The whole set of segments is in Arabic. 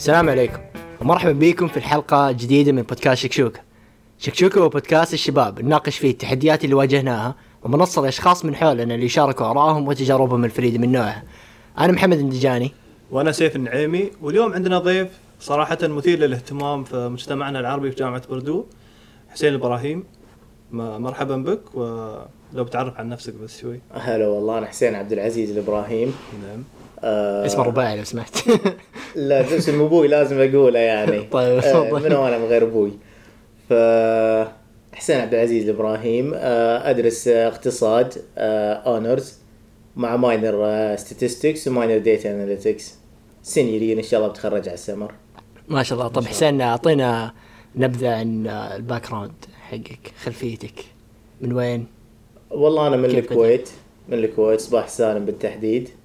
السلام عليكم. ومرحبا بكم في الحلقة جديدة من بودكاست شكشوكة شكشوكة هو بودكاست الشباب نناقش فيه التحديات اللي واجهناها ومنصة الأشخاص من حولنا اللي يشاركوا آرائهم وتجاربهم الفريدة من نوعها أنا محمد الندجاني وأنا سيف النعيمي. واليوم عندنا ضيف صراحة مثير للاهتمام في مجتمعنا العربي في جامعة بردو حسين الابراهيم م- مرحبا بك ولو بتعرف عن نفسك بس شوي. هلا والله أنا حسين عبد العزيز الإبراهيم. نعم. آه اسمه رباعي لو سمحت. لا اسم أبوي لازم أقوله يعني. طيب، آه. من هو أنا من غير أبوي ف حسين عبد العزيز الابراهيم آه أدرس آه، اقتصاد honors مع minor statistics و minor data analytics senior إن شاء الله بتخرج على السمر. ما شاء الله. طب حسين أعطينا نبذة عن ال background حقك خلفيتك. من وين؟ والله أنا من الكويت. من الكويت صباح السالم بالتحديد. آه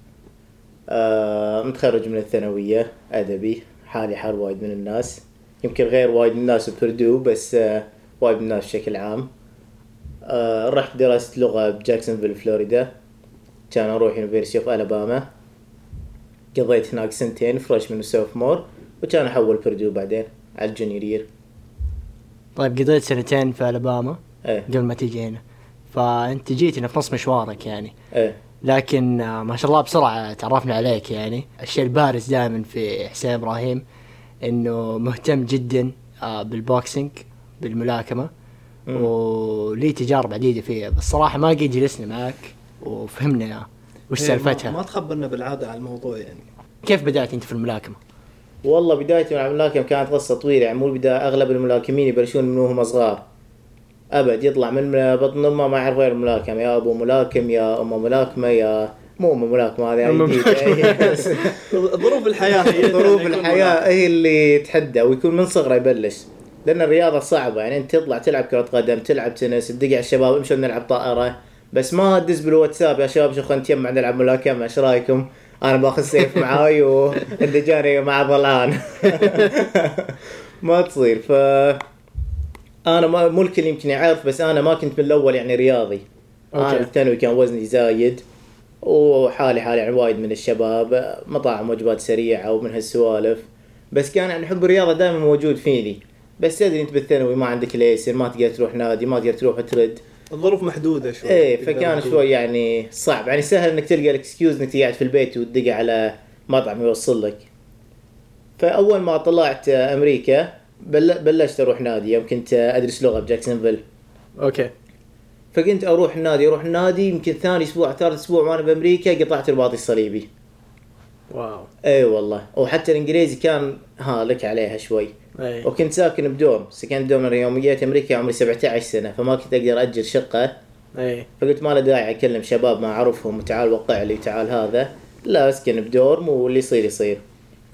متخرج من الثانوية أدبي حالي حال وايد من الناس. يمكن غير وايد من الناس ب Purdue بس آه وايد من الناس بشكل عام. آه رحت درست لغة بجاكسونفيل فلوريدا. كان أروح University of Alabama قضيت هناك سنتين freshman و sophomore وكان أحول Purdue بعدين على ال junior year طيب قضيت سنتين في ألاباما إيه. قبل ما تيجي هنا. فأنت جيت هنا في نص مشوارك يعني. إيه. لكن آه، ما شاء الله بسرعة تعرفنا عليك يعني. الشيء البارز دائما في حسين إبراهيم إنه مهتم جدا آه، بال boxing بالملاكمة مم. ولي تجارب عديدة فيها بس صراحة ما قد جلسنا معك وفهمنا وش إيه، ما- سالفتها. ما تخبرنا بالعادة عن الموضوع يعني. كيف بدأت أنت في الملاكمة؟ والله بدايتي مع الملاكمة كانت قصة طويلة يعني مو البداية أغلب الملاكمين يبلشون من وهم صغار أبد يطلع من بطن أمه ما يعرف غير الملاكمة. يا أبو ملاكم يا أمه ملاكمة يا مو أمه ملاكمة هذه. ظروف الحياة هي ظروف الحياة هي اللي تحدى ويكون من صغره يبلش. لأن الرياضة صعبة يعني أنت تطلع تلعب كرة قدم تلعب تنس تدق على الشباب امشوا نلعب طائرة. بس ما تدز بالواتساب يا شباب شو خلينا نتجمع نلعب ملاكمة إيش رأيكم؟ أنا باخذ سيف معاي والدجاني مع ظلان. ما تصير. ف أنا ما مو الكل يمكن يعرف بس أنا ما كنت من الأول يعني رياضي. أنا okay. بالثانوي كان وزني زايد وحالي حالي يعني وايد من الشباب مطاعم وجبات سريعة ومن هالسوالف. بس كان يعني حب الرياضة دائما موجود فيني. بس تدري أنت بالثانوي ما عندك license ما تقدر تروح نادي ما تقدر تروح ترد. الظروف محدودة شوي. إيه فكان. شوي يعني صعب. يعني سهل إنك تلقى ال excuse إنك تقعد في البيت وتدق على مطعم يوصل لك. فأول ما طلعت أمريكا بلشت أروح نادي. يوم كنت أدرس لغة بجاكسونفيل. okay. فكنت أروح النادي أروح النادي يمكن ثاني أسبوع ثالث أسبوع وأنا بأمريكا قطعت رباطي الصليبي. wow. أي والله. وحتى الإنجليزي كان ها لك عليها شوي. أي. وكنت ساكن ب dorm. سكنت dorm يوم جيت أمريكا عمري 17 سنة. فما كنت أقدر اجر شقة. أي. فقلت ما له داعي أكلم شباب ما أعرفهم. وتعال وقع لي تعال هذا. لا أسكن ب dorm واللي يصير يصير.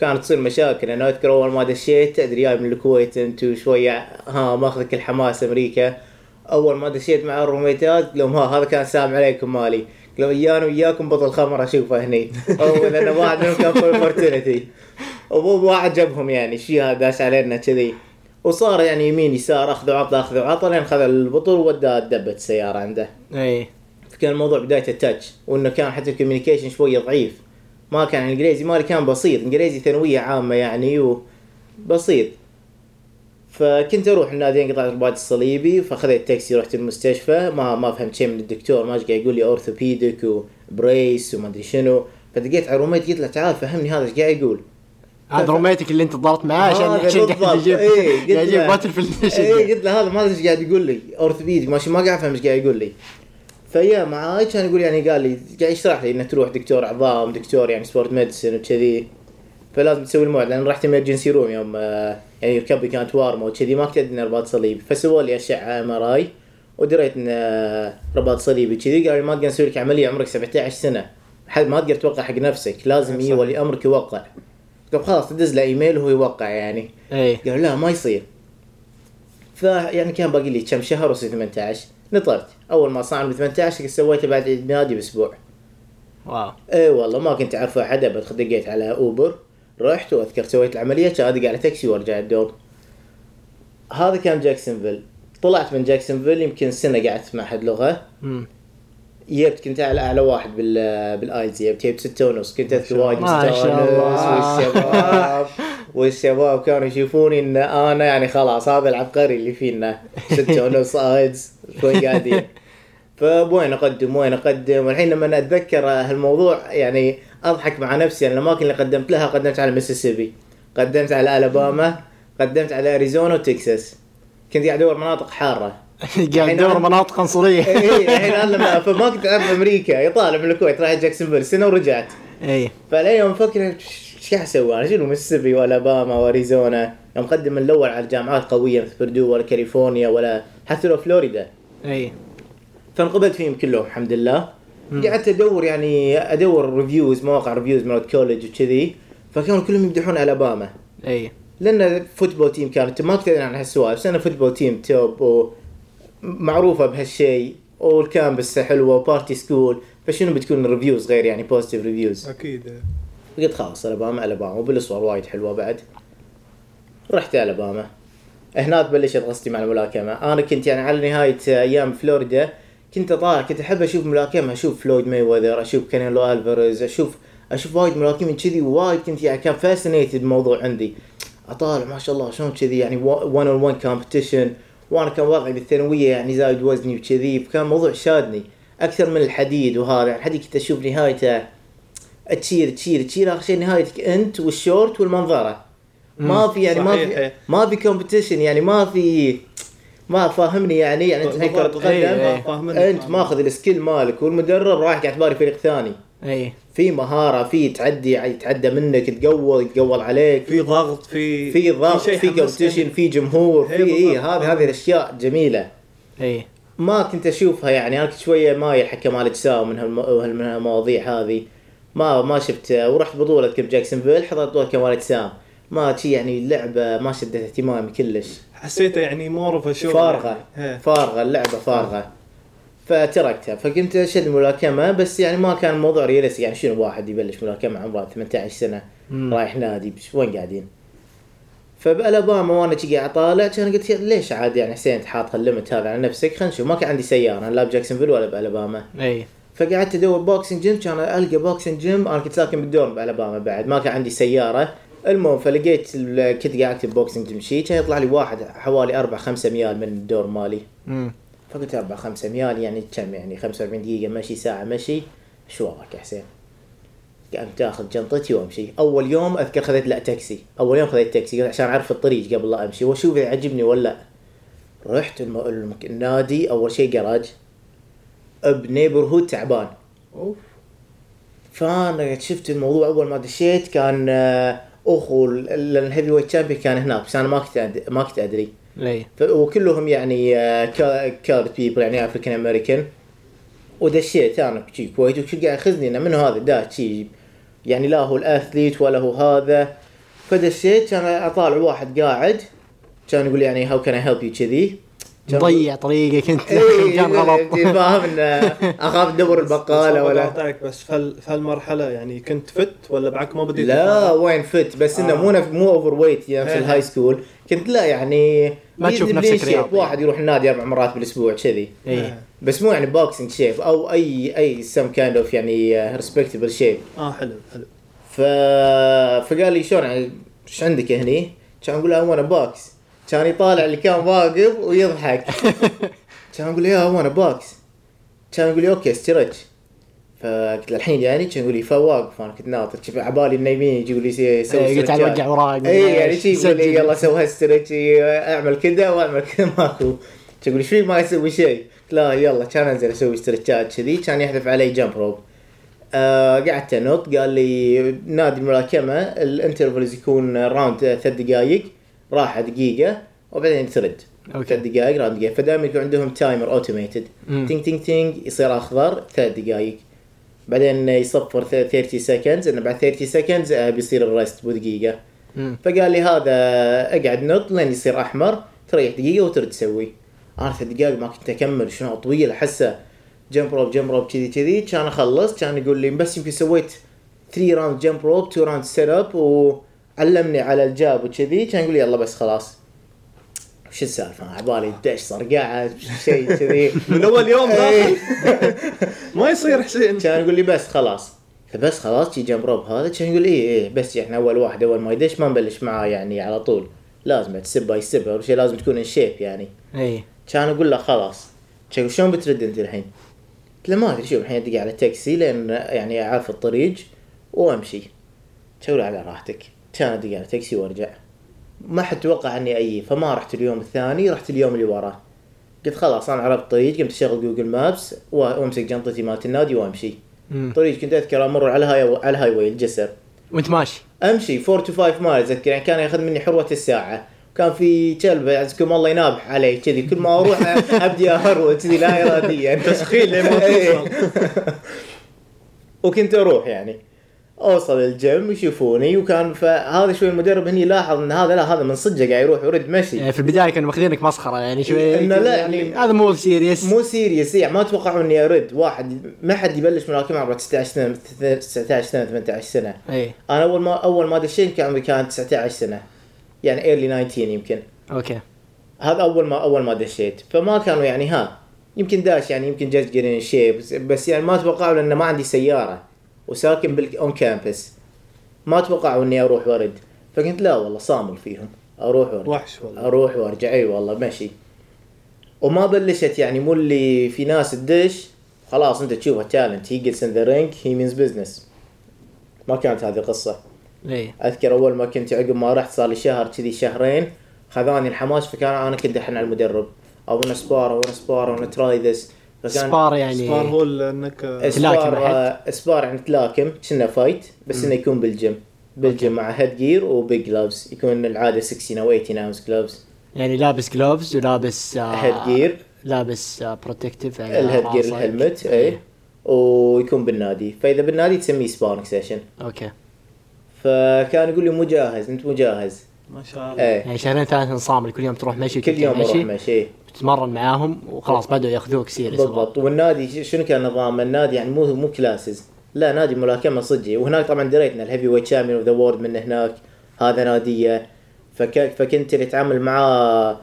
كانت تصير مشاكل أنا أذكر أول ما دشيت أدري جاي من الكويت انت وشويه ها ماخذك الحماس أمريكا. أول ما دشيت مع ال roommate ات قلت لهم ها هذا كان سلام عليكم مالي. قالوا إيانا وياكم بطل خمر أشوفه هني. هو لأن واحد منهم كان full fraternity وما عجبهم يعني شي هذا داش علينا كذي. وصار يعني يمين يسار اخذ وعطى اخذ وعطى لين خذ البطل وداه دبت السيارة عنده. أي. فكان الموضوع بداية ال touch وإنه كان حتى ال communication شوية ضعيف. ما كان الإنجليزي مالي كان بسيط إنجليزي ثانوية عامة يعني وبسيط فكنت أروح النادي قطعت رباط الصليبي فأخذت تاكسي رحت المستشفى. ما ما فهمت شيء من الدكتور ما قاعد يقول لي orthopedic و brace وما أدري شنو. فدقيت على roommate قلت له تعال فهمني هذا إيش قاعد يقول. هذا roommate ك اللي أنت ضربت معاه عشان عشان قاعد. يجيب إيه، قاعد يجيب bottle في اي قلت له هذا ما أدري إيش قاعد يقول لي orthopedic ماشي ما قاعد أفهم إيش قاعد يقول لي. فيا معاي كان يقول يعني قال لي قاعد يشرح لي انك تروح دكتور عظام دكتور يعني sports medicine وكذي. فلازم تسوي الموعد لأن رحت emergency room يوم آه، يعني ركبي كانت وارمه وكذي ما كنت أدري إنه رباط صليبي. فسووا لي أشعة MRI ودريت ان آه، رباط صليبي كذي قالوا لي ما تقدر نسوي لك عملية عمرك 17 سنة. ما تقدر توقع حق نفسك لازم. يجي ولي أمرك يوقع. طب خلاص تدز له ايميل وهو يوقع يعني. قالوا لا ما يصير. فيعني كان باقي لي كم شهر وصلت 18 نطرت. أول ما صار عمري 18 سويته بعد عيد ميلادي بأسبوع. واو. إي والله ما كنت اعرف أحد أبد دقيت على أوبر رحت وأذكر سويت العملية كان ادق على تاكسي وأرجع الدوم. هذا كان جاكسونفيل. طلعت من جاكسونفيل يمكن سنة قعدت مع حد لغة. مم. جبت كنت اعلى أعلى واحد بال بال IELTS جبت جبت ستة ونص. كنت أذكر وايد شي مستانس الله. والشباب كانوا يشوفوني إن أنا يعني خلاص هذا العبقري اللي فينا ستة ونص IELTS وين قاعدين. فوين أقدم وين أقدم؟ والحين لما أتذكر هالموضوع يعني أضحك مع نفسي أنا الأماكن اللي قدمت لها قدمت على ميسيسيبي قدمت على ألاباما قدمت على أريزونا وتكساس. كنت قاعد أدور مناطق حارة. قاعد تدور مناطق عنصرية. اي الحين أنا لما فما كنت أعرف أمريكا يطالع من الكويت رايح جاكسونفيل سنة ورجعت. اي فالحين يوم أفكر إيش قاعد أسوي؟ أنا شنو؟ ميسيسيبي والاباما واريزونا يوم مقدم الأول على جامعات قوية مثل Purdue ولا كاليفورنيا ولا حتى لو فلوريدا. أي. فانقبلت فيهم كلهم الحمد لله. قعدت أدور يعني أدور reviews مواقع reviews مالت college وكذي. فكانوا كلهم يمدحون الاباما أي. لأن football team كانت ما كنت أدري عن هالسوالف بس أنا football team top ومعروفه بهالشيء وال campus حلوة و party school فشنو بتكون ال reviews غير يعني positive reviews أكيد. قلت خلاص الاباما الاباما وبالصور وايد حلوة بعد. رحت الاباما هناك بلشت قصتي مع الملاكمة. أنا كنت يعني على نهاية أيام فلوريدا كنت اطالع كنت أحب أشوف ملاكمة أشوف فلويد ماي وذر أشوف كانيلو ألفاريز أشوف أشوف وايد ملاكمين كذي وايد كنت يعني كان fascinated الموضوع عندي. أطالع ما شاء الله شلون كذي يعني 1 on 1 competition وأنا كان وضعي بالثانوية يعني زايد وزني وكذي فكان موضوع شادني أكثر من الحديد وهذا. يعني الحديد كنت أشوف نهايته. تشير تشير تشير آخر شيء نهايتك أنت والشورت والمنظرة ما في يعني ما. في ما في competition يعني ما في ما فاهمني يعني يعني أنت الحين كره بالضبط. قدم إيه، إيه. أنت ماخذ ال skill مالك والمدرب رايح قاعد تباري فريق ثاني اي في مهارة في تعدي يتعدى منك تقول يتقول عليك في ضغط في في ضغط في. competition في جمهور إيه في اي. هذه هذه الأشياء جميلة اي ما كنت أشوفها يعني أنا كنت شوية مايل حق كمال أجسام من هالمواضيع هذه ما ما شفت ورحت بطولة كيف جاكسونفيل حضرت بطولة كمال اجسام ما شي يعني اللعبه ما شدت اهتمامي كلش. حسيته يعني more of show فارغة. إيه. فارغة اللعبة فارغة. فتركتها. فكنت اشد ملاكمه بس يعني ما كان الموضوع realistic يعني شنو واحد يبلش ملاكمة عمره 18 سنة؟ مم. رايح نادي وين قاعدين؟ فبالأباما وأنا شي قاعد أطالع كان قلت ليش عاد يعني حسين انت حاط هال limit هذا على نفسك؟ خلينا نشوف. ما كان عندي سيارة لا بجاكسونفيل ولا بالاباما إي. فقعدت ادور boxing gym كان ألقى boxing gym أنا كنت ساكن بال dorm بألاباما بعد ما كان عندي سيارة. المهم فلقيت كنت قاعد أكتب boxing gym شي كان يطلع لي واحد حوالي 4 5 ميال من ال dorm مالي. امم فقلت 4 5 ميال يعني كم يعني 45 دقيقة مشي ساعة مشي. شو وراك يا حسين؟ قمت آخذ جنطتي وأمشي. أول يوم أذكر خذيت لا تاكسي. أول يوم خذيت تاكسي عشان أعرف الطريق قبل لا أمشي وأشوف إذا عجبني ولا لا. رحت. النادي أول شيء garage ب neighborhood تعبان. أوف. فأنا شفت الموضوع أول ما دشيت كان آه، أخو ال- ال heavyweight champion كان هناك بس أنا ما كنت. ما كنت أدري. اي ف- وكلهم يعني colored people يعني African American ودشيت أنا شي كويتي وكل قاعد يأخذني إنه منو هذا؟ دا شي يعني لا هو ال athlete ولا هو هذا. فدشيت كان أطالع واحد قاعد كان يقول يعني how can help you كذي. مضيع طريقك انت. إيه، كان غلط. فاهم انه أخاف ادور البقالة بس ولا. بس فال فالمرحله يعني كنت fit ولا بعد ما بديت لا وين fit؟ بس إنه آه. مو مو overweight نفس إيه. ال high school كنت لا يعني ما تشوف نفسك. رياضي. واحد يروح النادي أربع مرات بالأسبوع كذي. اي بس مو يعني boxing shape أو اي أي some kind of يعني respectable shape آه حلو حلو. ف فقال لي شلون يعني إيش عندك هني؟ كان أقول له wanna box كان يطالع اللي كان واقف ويضحك. كان أقول له yeah wanna box كان يقول لي okay stretch فقلت له الحين يعني كان يقول لي فواقف أنا كنت ناطر شوف عبالي النايمين يجي يقول لي سوي إيه، قلت. اوقع وراك اي يعني شي يقول لي. يلا سوي هال stretch أعمل كذا وأعمل كذا. ماكو كان يقول إيش فيك ما يسوي شيء. قلت لا يلا كان أنزل أسوي stretch ات كذي. كان يحذف علي jump rope آه قعدت أنط قال لي نادي الملاكمه ال intervals يكون round ثلاث دقائق راحة دقيقة وبعدين ترد. okay. ثلاث دقائق round دقيقة. فدائما يكون عندهم timer automated. تينج تينج تينج يصير أخضر ثلاث دقائق. بعدين يصفر 30 seconds إنه بعد 30 seconds بيصير ال rest بدقيقة. مم. فقال لي هذا أقعد نط لين يصير أحمر تريح دقيقة وترد تسوي. أنا ثلاث دقائق ما كنت أكمل شنو طويل أحسه. jump rope jump rope كذي كذي. كان أخلص كان يقول لي بس يمكن سويت 3 round jump rope 2 round sit up وعلمني على ال jab وكذي كان يقول لي يلا بس خلاص. وش السالفة؟ أنا عبالي دش صرقعه شيء كذي. من أول يوم إيه. داخل. ما يصير حسين. كان يقول لي بس خلاص. فبس خلاص جي jump rope هذا. كان يقول إيه إيه بس إحنا أول واحد أول ما يدش ما نبلش معاه يعني على طول. لازم step by step أول شيء لازم تكون in shape يعني. إي. كان أقول له خلاص. كان شلون بترد أنت الحين؟ قلت له ما أدري شوف الحين أدق على تاكسي لأن يعني أعرف الطريق وأمشي. كان يقول على راحتك. كان ادق على تاكسي وارجع. ما حد توقع إني اي فما رحت اليوم الثاني رحت اليوم اللي وراه. قلت خلاص أنا عرفت الطريق قمت أشغل Google Maps وأمسك جنطتي مالت النادي وأمشي. طريق كنت أذكر أمر على ال high على ال highway الجسر. وأنت ماشي؟ أمشي 4 to 5 mile أتذكر يعني كان يأخذ مني حروة الساعة. كان في كلب يعزكم الله ينابح علي كذي. كل ما أروح أبدي اهرول كذي لا اراديا. تسخين لين ما إيه. توصل. وكنت أروح يعني. أوصل الجيم يشوفوني وكان فهذا شوي المدرب هني لاحظ إن هذا لا هذا من صدقه قاعد يروح ويرد مشي. يعني في البداية كانوا ماخذينك مسخرة يعني شوي. إنه لا يعني- هذا مو serious مو serious يعني ما توقعوا إني أرد. واحد ما حد يبلش ملاكمه عمره 19 سنة 19 سنة 18 سنة. اي أنا أول ما أول ما دشيت كان عمري كان 19 سنة. يعني early 19 يمكن. okay. هذا أول ما أول ما دشيت. فما كانوا يعني ها يمكن داش يعني يمكن جت green شيب بس يعني ما توقعوا لأن ما عندي سيارة. وساكن بال on campus ما توقعوا إني أروح وأرد. فقلت لا والله صامل فيهم. أروح وأرجع. وحش والله. أروح وأرجع. أي والله ماشي وما بلشت يعني مو اللي في ناس تدش خلاص أنت تشوفها talent he gets in the ring he means business ما كانت هذه قصه اي أذكر أول ما كنت عقب ما رحت صار لي شهر كذي شهرين. خذاني الحماس فكان أنا كنت احن على المدرب أو spar أو spar أو try this spar يعني spar هو انك تلاكم spar. آه، يعني تلاكم كنا fight بس إنه يكون بال gym. بال gym مع head gear و big gloves يكون العادة 16 أو 18 oz gloves يعني لابس gloves ولابس آه head gear لابس آه protective ال head gear ال helmet اي ويكون بالنادي. فإذا بالنادي تسميه sparring session okay. فكان يقول لي مو جاهز أنت مو جاهز ما شاء الله. إيه. يعني شهرين ثلاثة نصامل كل يوم تروح مشي كل يوم أروح مشي. مشي. تتمرن معاهم وخلاص بدأوا يأخذوك serious بالضبط. والنادي شنو كان نظام؟ النادي يعني مو مو classes لا نادي ملاكمة صجي وهناك طبعا دريتنا ال heavyweight champion of the world من هناك. هذا نادية. فك... فكنت اللي اتعامل معاه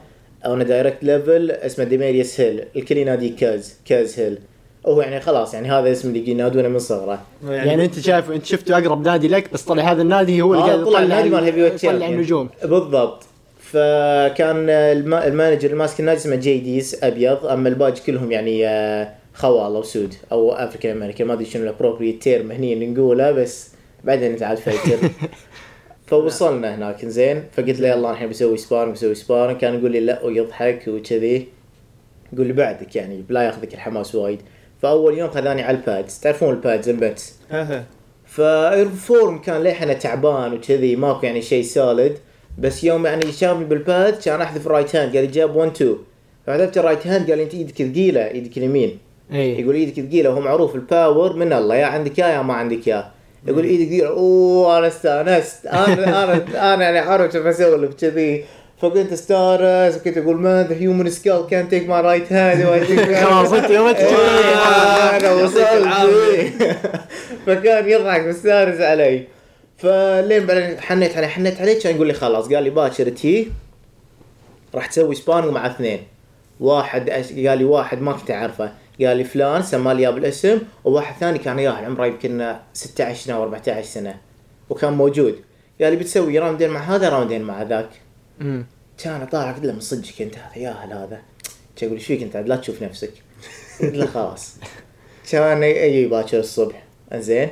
أنا direct level اسمه ديميريس هيل الكل ينادي Cuz Cuz Hill هو يعني خلاص يعني هذا اسم اللي ينادونه من صغره. يعني أنت شايف أنت شفته أقرب نادي لك بس طلع هذا النادي هو اللي آه، قاعد طلع يطلع النادي مال heavyweight يطلع. النجوم. بالضبط. فكان الم... ال manager اللي ماسك النادي اسمه جي ديز أبيض أما الباقي كلهم يعني آه، خوال أو سود أو African American ما أدري شنو ال appropriate term هني اللي نقوله بس بعدين انت عاد فلتر فوصلنا هناك زين فقلت له يلا الحين بسوي sparring بسوي sparring كان يقول لي لا ويضحك وكذي. يقول لي بعدك يعني لا ياخذك الحماس وايد. فأول يوم خذاني على البادز تعرفون البادز البتس ها فالفورم كان للحين تعبان وكذي ماكو يعني شيء solid بس يوم يعني شافني بال pad كان أحذف ال right hand قال لي jab 1 2 فحذفت الرايت هاند قال لي أنت إيدك ثقيلة إيدك اليمين. اي يقول إيدك ثقيلة وهو معروف ال power من الله يا عندك اياه يا ما عندك اياه يقول إيدك ثقيلة أوه أنا استأنست. أنا أنا أنا يعني عارف كيف اسولف كذي فكنت أستأنس وكنت أقول مان ذا هيومن سكال كان تيك ماي رايت هاند خلاص أنت يوم انت أنا وصلت. فكان يضحك مستانس علي. فلين بعدين حنيت عليه حنيت عليه كان يقول لي خلاص قال لي باكر تي راح تسوي sparring مع اثنين. واحد قال لي واحد ما كنت أعرفه. قال لي فلان سماه لي بالاسم وواحد ثاني كان ياهل عمره يمكن 16 سنه أو 14 سنة وكان موجود. قال لي بتسوي round ين مع هذا round ين مع ذاك. أمم. كان طالع قلت له من صدقك انت هذا ياهل هذا. كان يقول إيش فيك انت؟ لا تشوف نفسك. قلت له خلاص. كان يجي باكر الصبح. زين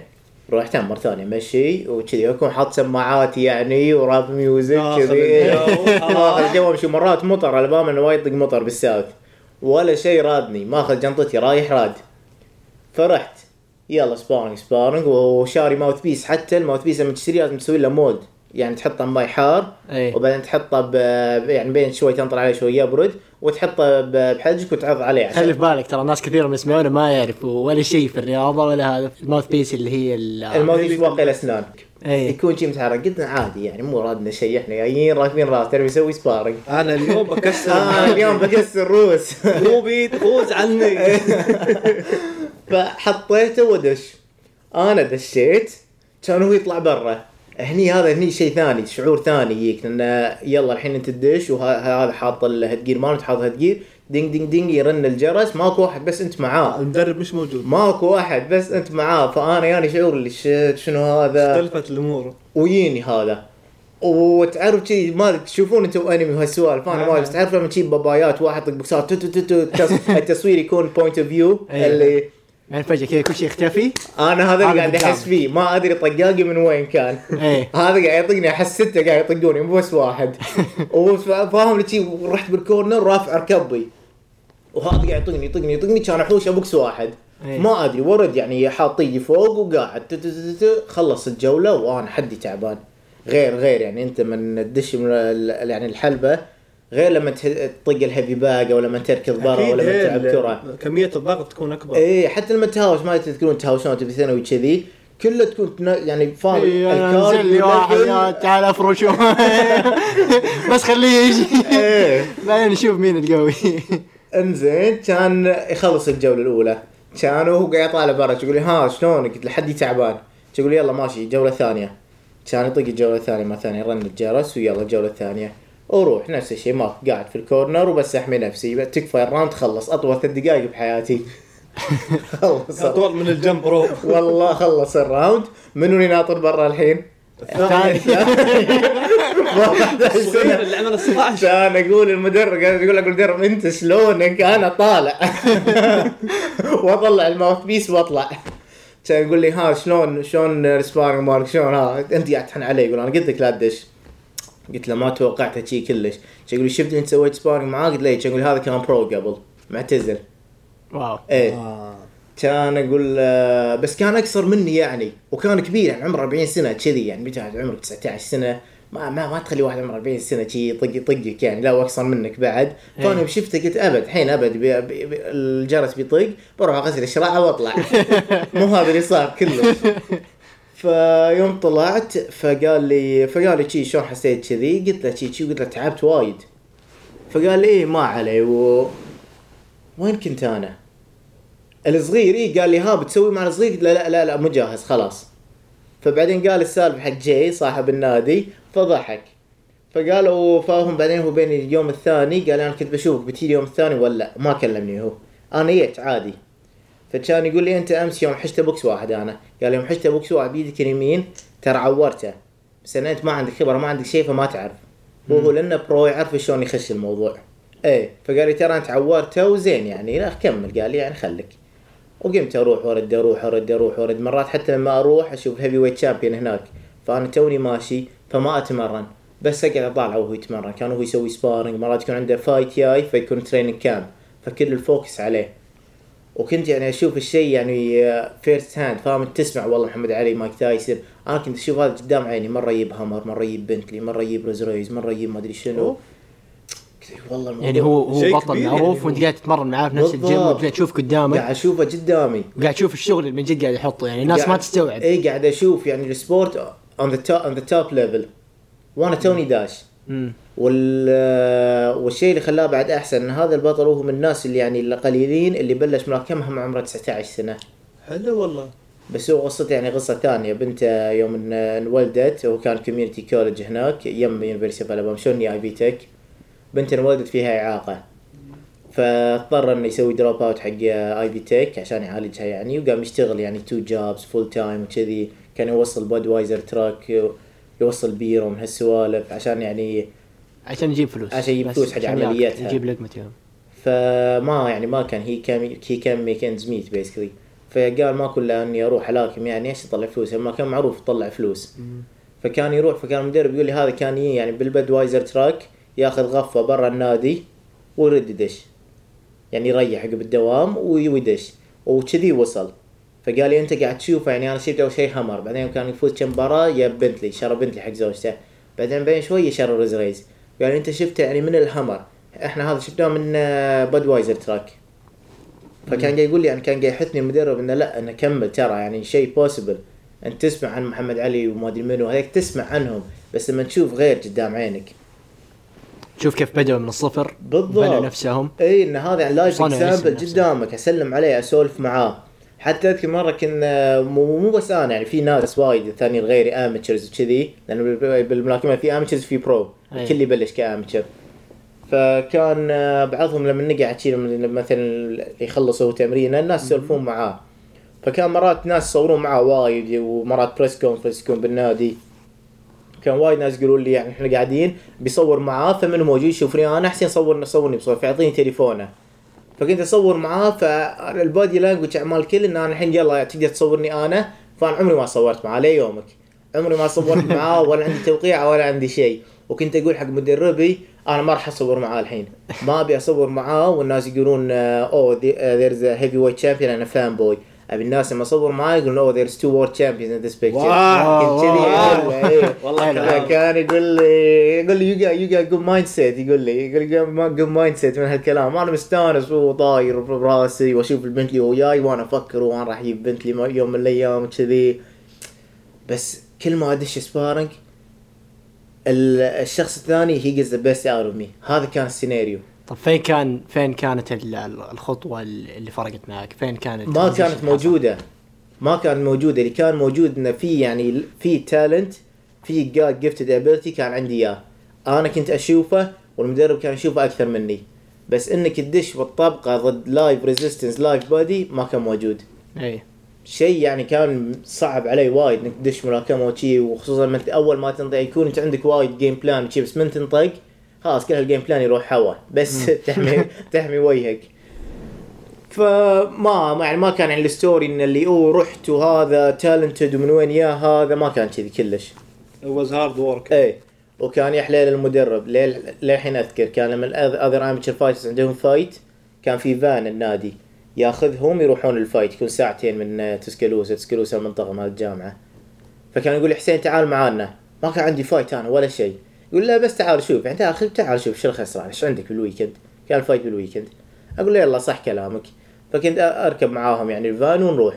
رحت مرة ثانية مشي وكذي. أكون حاط سماعاتي يعني و rap music كذي. اخذ الجو امشي مرات مطر على بالي انه وايد يطق مطر بال South ولا شيء رادني ماخذ جنطتي رايح راد. فرحت. يلا sparring sparring. وشاري mouthpiece حتى ال mouthpiece لما تشتريه لازم تسوي له mold. يعني تحطه بماي حار اي وبعدين تحطه ب... يعني بين شوي تنطر عليه شوي يبرد. وتحطه بحجك وتعض عليه عشان خلي في بالك ترى ناس كثير من يسمعونا ما يعرفوا ولا شيء في الرياضة ولا هذا ال mouthpiece اللي هي ال- ال mouthpiece واقي الاسنان اي يكون شيء متحرك قلنا عادي يعني مو رادنا شيء. إحنا جايين راكبين راس ترى بيسوي sparring أنا اليوم بكسر آه اليوم بكسر روس مو بيد فوز عني. فحطيته ودش. أنا دشيت كان هو يطلع برا. هني هذا هني شيء ثاني شعور ثاني يجيك لأن يلا الحين أنت تدش وهذا حاط ال head gear مالك حاط head gear ding ding ding يرن الجرس ماكو واحد بس أنت معاه. المدرب مش موجود. ماكو احد بس أنت معاه فأنا يعني شعور اللي شنو هذا؟ اختلفت الأمور. ويجيني هذا. وتعرف شي ما تشوفون أنتم أنمي وهالسوالف أنا ما أدري، بس تعرف لما تجيب بابايات واحد يطق بوكسات التصوير يكون point of view. اللي يعني فجأة كذا كل شيء يختفي. أنا هذا اللي قاعد أحس. فيه. ما أدري طقاقي من وين كان. إيه. هذا قاعد يطقني. أحس ستة قاعد يطقوني. مو بس واحد. وفاهم شي ورحت بال corner رافع ركبي وهذا قاعد يطقني يطقني يطقني. كان أحوش بوكس واحد. إيه. ما أدري ورد. يعني حاط ايدي فوق وقاعد خلص الجولة وأنا حدي تعبان. غير غير. يعني أنت من تدش من يعني الحلبة. غير لما تطق ال heavy bag أو لما تركض برا ولا لما إيه، تلعب كرة. كمية الضغط تكون أكبر. إيه حتى لما تهاوش ما تذكرون تهاوشون تبي ثانوي كذي كله تكون يعني إيه، ال guard انزل لي واحد تعال افرشه بس خليه يجي. إيه. بعدين نشوف مين القوي. إنزين كان يخلص الجولة الأولى. كان وهو قاعد يطالع برا يقول لي ها شلونك؟ قلت له حدي تعبان. يقول يلا ماشي جولة ثانية. كان يطق الجولة الثانية مرة ثانية رن الجرس ويلا الجوله الثانية وروح نفس الشيء ما قاعد في ال corner وبس أحمي نفسي. تكفى ال round خلص. أطول ثلاث دقائق بحياتي. خلص. أطول من الجمب رو. والله خلص ال round. منو اللي ناطر برا الحين؟ الثاني. الصغير اللي عمل 16 كان أقول المدرب قاعد يقول لك المدرب أنت شلونك أنا طالع. وأطلع ال mouthpiece وأطلع. كان يقول لي ها شلون شلون ال sparring مالك؟ شلون؟ ها أنت قاعد تحن علي. يقول أنا قلت لك لا تدش. قلت له ما توقعتها شي كلش. يقول لي شفت إنت سويت sparring معاه قلت له إيه. يقول هذا كان pro قبل. معتزل. واو. إيه. آه. كان أقول بس كان أقصر مني يعني وكان كبير يعني عمره 40 سنة كذي يعني متى عمرك 19 سنة. ما ما, ما تخلي واحد عمره 40 سنة شي يطق يطقك يعني لا وأقصر منك بعد. فانا إيه. يوم شفته قلت أبد الحين أبد بي بي بي الجرس بيطق بروح أغسل الشراعة وأطلع. مو هذا اللي صار كله. فيوم طلعت فقال لي فقال لي شي شلون حسيت كذي؟ قلت له شي شي قلت له تعبت وايد. فقال لي إيه ما علي و وين كنت أنا؟ الصغير اي قال لي ها بتسوي مع الصغير؟ قلت له لا لا لا مو جاهز خلاص. فبعدين قال السالفة حق جاي صاحب النادي فضحك. فقالوا فاهم بعدين هو بين اليوم الثاني قال أنا كنت بشوفك بتيجي اليوم الثاني ولا لا؟ ما كلمني هو. أنا جيت عادي. فكان يقول لي أنت أمس يوم حشت بوكس واحد أنا. قال يوم حشت بوكس واحد بيدك اليمين ترى عورته. بس أنا أنت ما عندك خبرة ما عندك شيء فما تعرف. وهو لأنه pro يعرف شلون يخش الموضوع. إيه فقال لي ترى أنت عورته وزين يعني لا كمل. قال لي يعني خليك. وقمت أروح وارد أروح وارد أروح وارد مرات حتى لما أروح أشوف heavyweight champion هناك. فأنا توني ماشي فما أتمرن. بس أقعد اطالعه وهو يتمرن. كان هو يسوي sparring مرات يكون عنده fight جاي فيكون training camp فكل ال focus عليه. وكنت يعني أشوف الشيء يعني first hand فاهم؟ تسمع والله محمد علي مايك تايسون. أنا كنت أشوف هذا قدام عيني مرة يجيب Hummer مرة يجيب بنتلي مرة يجيب Rolls Royce مرة يجيب ما أدري شنو. والله الموضوع يعني هو هو بطل معروف يعني. وأنت قاعد تتمرن معاه في نفس الجيم. وقاعد تشوف قدامك. قاعد أشوفه قدامي. وقاعد تشوف الشغل اللي من جد قاعد يحطه يعني الناس ما قاعد- تستوعب. اي قاعد أشوف يعني ال sport on the top on the top level وأنا توني داش والشيء اللي خلاه بعد أحسن إن هذا البطل هو من الناس اللي يعني القليلين اللي بلش ملاكمة هم عمره 19 سنة. حلو والله. بس هو قصته يعني قصة ثانية. بنته يوم ان انولدت هو كان community college هناك يم University of Alabama شوني ay بي تك بنته انولدت فيها إعاقة. فاضطر إنه يسوي drop out حق آي بي تك عشان يعالجها يعني وقام يشتغل يعني two jobs full time وكذي. كان يوصل Budweiser truck يوصل بيره من هالسوالف عشان يعني عشان يجيب فلوس. عشان يجيب فلوس حق عملياتها. يجيب لقمته فما يعني ما كان هي كان هي كان make ends meet basically فقال ما كل إني أروح ألاكم يعني إيش أطلع فلوس؟ ما كان معروف يطلع فلوس. فكان يروح فكان المدرب يقول لي هذا كان يجي يعني بال Budweiser truck ياخذ غفوه برا النادي ويرد يدش. يعني يريح عقب الدوام وي- ويدش. وكذي وصل. فقال لي أنت قاعد تشوفه يعني أنا شفت أول شيء Hummer بعدين كان يفوز كم مباراة يا بنتلي شرى بنتلي حق زوجته. بعدين بين شوي شرى Rolls Royce. لي انت شفته يعني من ال Hummer إحنا هذا شفناه من Budweiser truck فكان قاعد يقول لي يعني كان قاعد يحثني المدرب إنه لا إنه كمل ترى يعني شيء possible أنت تسمع عن محمد علي وما أدري منو هيك تسمع عنهم بس لما تشوف غير قدام عينك. شوف كيف بدأوا من الصفر بالضبط. بنوا نفسهم. إي إن هذا يعني live example. قدامك أسلم عليه أسولف معاه. حتى أذكر مرة كنا مو, مو بس أنا يعني في ناس وايد ثانيين غيري amateurs وكذي لأنه بال- بالملاكمة في amateurs في pro. الكل يبلش ك amateur فكان آه، بعضهم لما نقعد شي مثلا يخلصوا تمرين الناس يسولفون معاه. فكان مرات ناس يصورون معاه وايد ومرات press conference يكون بالنادي. كان وايد ناس يقولون لي يعني إحنا قاعدين بيصور معاه فمن موجود يشوفني أنا حسين صورني صورني بصور فيعطيني تليفونه. فكنت أصور معاه فال body language أعمال الكل إن أنا الحين يلا تقدر تصورني أنا فأنا عمري ما صورت معاه ليومك عمري ما صورت معاه ولا عندي توقيعه ولا عندي شيء. وكنت أقول حق مدربي أنا ما راح أصور معاه الحين. ما أبي أصور معاه والناس يقولون oh there's heavyweight champion أنا fanboy ابي الناس لما اصور معاه يقولون oh there's two world champions in this picture. والله. كان يقول لي يقول لي you you good mindset يقول لي يقول لي good mindset من هالكلام أنا مستانس وطاير براسي واشوف البنتلي وياي وأنا أفكر وأنا راح أجيب بنتلي يوم من الأيام وكذي بس كل ما ادش sparring ال- الشخص الثاني he gets the best out of me هذا كان السيناريو طب فين كان فين كانت ال- ال- الخطوه اللي فرقت معك؟ فين كانت ما كانت حصل؟ موجودة. ما كانت موجودة. اللي كان موجود إنه في يعني في talent في God gifted ability كان عندي إياه. أنا كنت أشوفه والمدرب كان يشوفه أكثر مني. بس إنك تدش بالطبقة ضد live resistance live body ما كان موجود. اي شيء يعني كان صعب علي وايد إنك تدش ملاكمه وشي وخصوصا من أول ما تنطق يكون أنت عندك وايد game plan وشي بس من تنطق خلاص كل هال game plan يروح هوا بس تحمي تحمي وجهك. فما ما- يعني ما كان عن ال story إن اللي أوه رحت وهذا talented ومن وين يا هذا ما كان كذي كلش. Was hard work. إيه. وكان يحلى للمدرب ليه- للحين أذكر كان لما ال other amateur fighters عندهم fight كان في فان النادي. ياخذهم يروحون ال fight يكون ساعتين من تسكالوسا. تسكالوسا المنطقة مال الجامعة. فكان يقول حسين تعال معانا. ما كان عندي fight أنا ولا شيء. يقول لا بس تعال شوف يعني تعال تعال شوف شو الخسران إيش عندك بال weekend كان ال fight بال weekend أقول له يلا صح كلامك. فكنت أركب معاهم يعني الفان ونروح.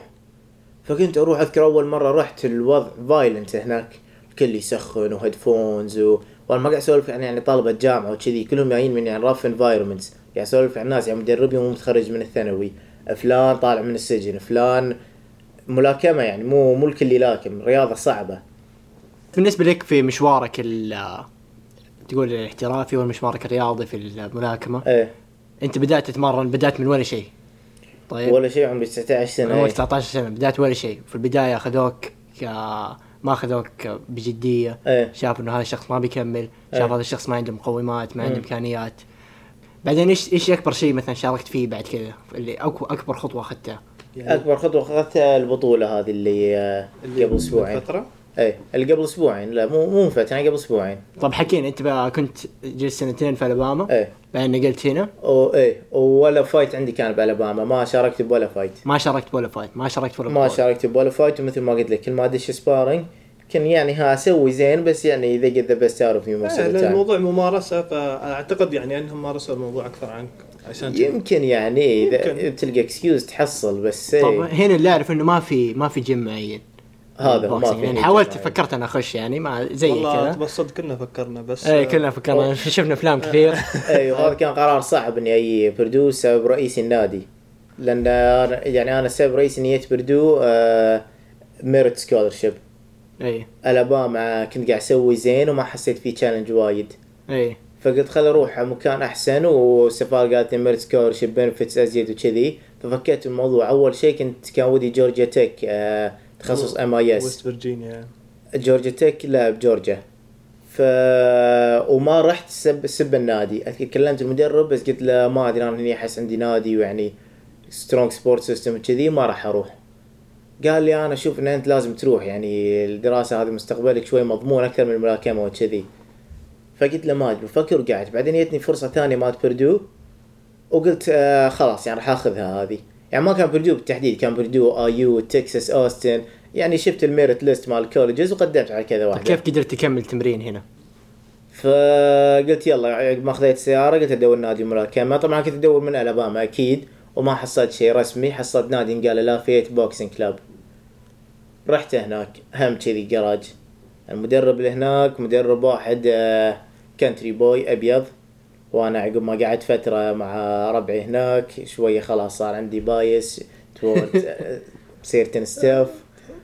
فكنت أروح أذكر أول مرة رحت الوضع فايلنت هناك. الكل يسخن و headphones و... وأنا ما قاعد أسولف عن يعني طلبة جامعة وكذي كلهم جايين من يعني رف انفايرمنتس قاعد أسولف عن ناس يعني مدربي مو متخرج من الثانوي. فلان طالع من السجن فلان ملاكمة يعني مو مو الكل يلاكم رياضة صعبة. بالنسبة لك في مشوارك تقول الاحترافي والمشوارك الرياضي في الملاكمة. إيه. أنت بدأت تتمرن بدأت من ولا شيء. طيب. ولا شيء عمري 19 سنة عمرك إيه. 19 سنة بدأت ولا شيء. في البداية أخذوك ك... ما أخذوك بجدية. إيه. شاف إنه هذا الشخص ما بيكمل إيه. شاف هذا الشخص ما عنده مقومات ما عنده. إمكانيات. بعدين إيش إيش أكبر شيء مثلا شاركت فيه بعد كذا؟ اللي أكبر خطوة أخذتها؟ يعني أكبر خطوة أخذتها البطولة هذه اللي آه، اللي قبل أسبوعين. فتره إيه اللي قبل أسبوعين. لا مو مو من فترة يعني قبل أسبوعين. طب حكينا أنت بقى كنت جلست سنتين في ألاباما إيه. بعدين نقلت هنا؟ أو إيه ولا fight عندي كان بألاباما. ما شاركت بولا fight. ما شاركت ولا fight ما شاركت ولا ما. شاركت بولا fight ومثل ما قلت لك كل ما أدش sparring كان يعني ها أسوي زين بس يعني اذا قد ذا بيست اوت اوف مي إيه، لأن الموضوع ممارسة فأعتقد يعني أنهم مارسوا الموضوع أكثر عنك عشان. يمكن يعني إذا. تلقى اكسكيوز تحصل بس طب إيه هنا اللي أعرف إنه ما في ما في جيم معين. هذا هو ما. في يعني حاولت يعني. فكرت أنا أخش يعني ما زي والله كذا. تبصد كلنا فكرنا بس. إيه كلنا فكرنا. شفنا أفلام كثير. أيوه هذا كان قرار صعب إني أجي بردو سبب رئيس النادي. لأن يعني أنا سبب رئيس نية بردو آه ميرت سكولرشيب اي ألاباما كنت قاعد أسوي زين وما حسيت فيه تشالنج وايد. اي فقلت خل أروح على مكان أحسن وسفار قالت لي ميرت سكولرشيب بنفتس ازيد وكذي. ففكيت الموضوع. أول شيء كنت كان ودي جورجيا تك آه تخصص ام اي اس ويست فيرجينيا. جورجيا تك لا بجورجيا. ف وما رحت سب سب النادي. أذكر كلمت المدرب بس قلت له ما أدري أنا هني أحس عندي نادي ويعني strong support system كذي ما راح أروح. قال لي أنا أشوف إن أنت لازم تروح يعني الدراسة هذه مستقبلك شوي مضمون أكثر من الملاكمه وكذي. فقلت له ما أدري بفكر وقعدت بعدين جتني فرصة ثانية مات بردو وقلت آه خلاص يعني راح آخذها هذه. يعني ما كان بردو بالتحديد كان بردو آي يو تكساس أوستن. يعني شفت ال merit list مال ال colleges وقدمت على كذا واحدة. كيف قدرت تكمل تمرين هنا؟ فقلت يلا ما خذيت السياره قلت أدور نادي ملاكمه طبعا كنت أدور من ألاباما أكيد وما حصلت شيء رسمي. حصلت نادي قال لافيت boxing club رحت هناك هم كذي جراج المدرب اللي هناك مدرب واحد آه، country boy أبيض. وأنا عقب ما قعدت فترة مع ربعي هناك شوية خلاص صار عندي bias toward certain stuff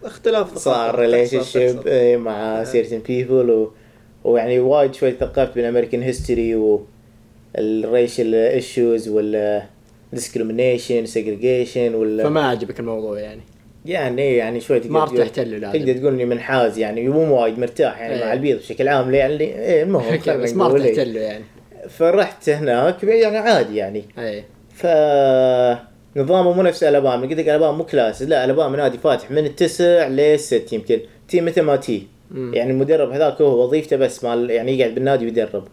اختلاف صار relationship تحصل. مع certain people و... ويعني وايد شوي ثقفت بال American history و ال racial issues ولا discrimination segregation ولا فما عجبك الموضوع يعني يعني يعني شوي تقدر ما تقول- ارتحت له تقدر تقول إني منحاز يعني مو وايد مرتاح يعني إيه. مع البيض بشكل عام يعني إيه المهم بس ما ارتحت إيه. له يعني فرحت هناك يعني عادي يعني. اي ف نظامه مو نفس الابام قلت لك الابام مو class لا الابام نادي فاتح من التسع للست يمكن. تي مثل ما تي. مم. يعني المدرب هذاك هو وظيفته بس مال يعني يقعد بالنادي ويدرب.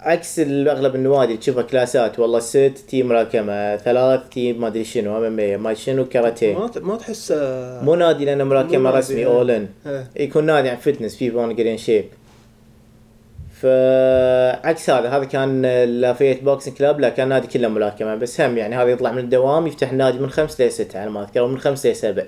عكس اغلب النوادي تشوفها كلاسات والله ست تي ملاكمه ثلاث تي ما أدري شنو أم إم ما شنو كاراتيه. ما ما تحس آه، مو نادي لأنه ملاكمه نادي، رسمي إيه. اول ان إيه. يكون نادي عن فتنس في بون جرين شيب فعكس هذا هذا كان لافيت بوكسنج كلاب لا كان نادي كله ملاكمة. بس هم يعني هذا يطلع من الدوام يفتح نادي من خمس لستة على ما أذكر من خمس لسبع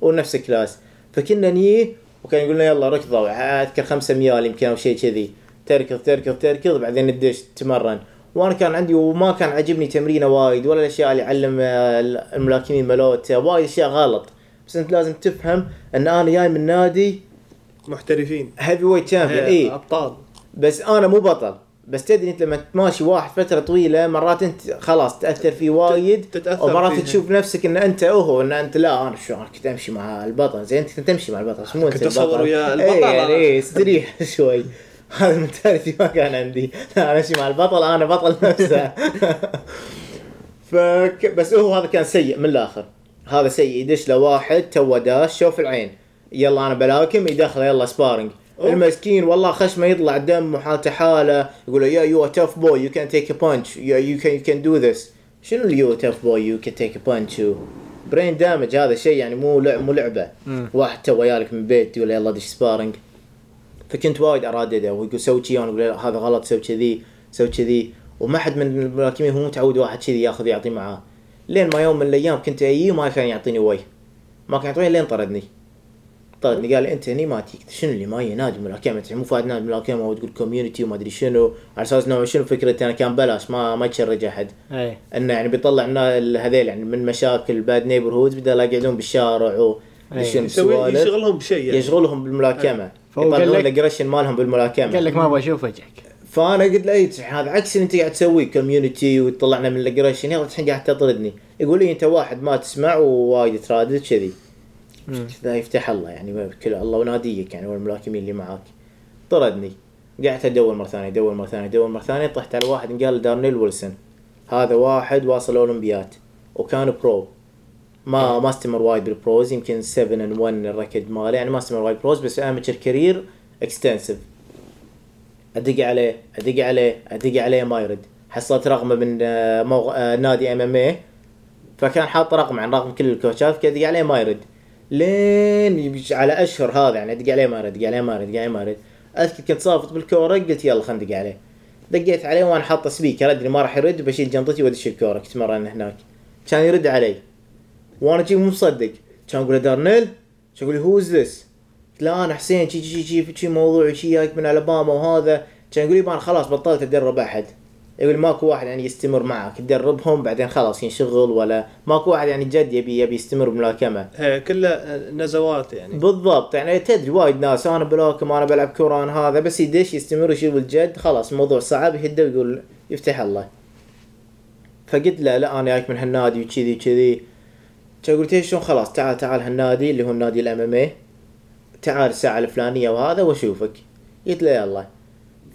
ونفس الكلاس. فكنا نيه وكان يقول لنا يلا ركضوا أذكر خمسة ميال يمكن أو شيء كذي. تركض تركض تركض بعدين ندش تمرن. وأنا كان عندي وما كان عجبني تمرينه وايد ولا الأشياء اللي يعلم آه، الملاكمين ملوت وايد أشياء غلط. بس أنت لازم تفهم أن أنا جاي من نادي محترفين. heavyweight champion إيه، اي أبطال. بس أنا مو بطل بس تدري أنت لما تماشي واحد فترة طويلة مرات أنت خلاص تأثر فيه وايد تتأثر ومرات فيه. تشوف نفسك إن أنت هو إن أنت لا أنا شو أنا كنت أمشي مع البطل زين أنت كنت تمشي مع البطل بس مو أنت كنت البطل. ويا إيه البطل. يعني إيه استريح شوي هذا ال mentality ما كان عندي أنا أمشي مع البطل أنا بطل نفسه فك بس هو هذا كان سيء من الآخر هذا سيء يدش له واحد تو داش شوف العين يلا أنا بلاكم يدخله يلا sparring. المسكين والله خشمه يطلع دم وحالته حالة. يقول يا you tough boy you can take a punch you can you can do this شنو اللي you tough boy you can take a punch brain damage هذا شيء يعني مو لعب مو لعبة. واحد تو يالك من بيت يقول يلا دش sparring فكنت وايد اردده ويقول سوي شي أنا أقول هذا غلط سوي كذي سوي كذي وما حد من الملاكمين هو متعود واحد كذي ياخذ يعطي معاه. لين ما يوم من الأيام كنت أجي وما كان يعطيني وي. ما كان يعطيني لين طردني. طردني قال لي أنت هني ما تيك. شنو اللي ما هي نادي ملاكمة؟ مو فايد نادي ملاكمة وتقول community وما أدري شنو. على أساس إنه شنو فكرته؟ أنا كان بلاش ما ما يشرج أحد. اي إنه يعني بيطلع هذيل يعني من مشاكل bad neighborhood بدل يقعدون بالشارع و أي. شنو يسوي سوالف يشغلهم بشيء يعني. يشغلهم بالملاكمة. قال يطلعون لك- ال aggression مالهم بالملاكمة. قال لك ما أبغى أشوف وجهك فأنا قلت له اي هذا عكس اللي أنت قاعد تسويه community وتطلعنا من ال aggression يلا الحين قاعد تطردني. يقول لي أنت واحد ما تسمع ووايد ترادد كذي. مم. ذا يفتح الله يعني كل الله وناديك يعني والملاكمين اللي معاك. طردني. قعدت أدور مرة ثانية أدور مرة ثانية أدور مرة ثانية طحت على واحد قال دارنيل ويلسون هذا واحد واصل أولمبيات وكان pro. ما ما استمر وايد بال pros يمكن 7 and 1 ال record ماله. يعني ما استمر وايد pros بس amateur career extensive أدق عليه أدق عليه أدق عليه ما يرد. حصلت رقمه من آه،. آه، نادي MMA فكان حاط رقم عن رقم كل ال coachات كذا ادق عليه ما يرد. لين على أشهر هذا يعني ادق عليه ما يرد ادق عليه ما ادق عليه ما أذكر كنت صافط بالكورة قلت يلا خلينا ندق عليه. دقيت عليه وأنا حاطه speaker أدري ما راح يرد بشيل جنطتي وأدش الكورة كنت مرن هناك. كان يرد علي. وأنا جي مو مصدق. كان أقول له دارنيل؟ يقول لي is this لا أنا حسين شي شي شي شي موضوع شي جايك من ألاباما وهذا. كان يقول لي أنا خلاص بطلت أدرب أحد. يقول ماكو واحد يعني يستمر معك تدربهم بعدين خلاص ينشغل ولا ماكو واحد يعني جد يبي يبي يستمر بالملاكمه هي كلها نزوات يعني. بالضبط يعني تدري وايد ناس أنا بلاكم أنا بلعب كورة أنا هذا بس يدش يستمر يشوف الجد خلاص الموضوع صعب يهده ويقول يفتح الله. فقلت له لا أنا جايك من هالنادي وكذي وكذي. قلت له؟ شلون؟ خلاص تعال تعال هالنادي اللي هو النادي ال MMA تعال الساعة الفلانية وهذا وأشوفك. قلت له يلا.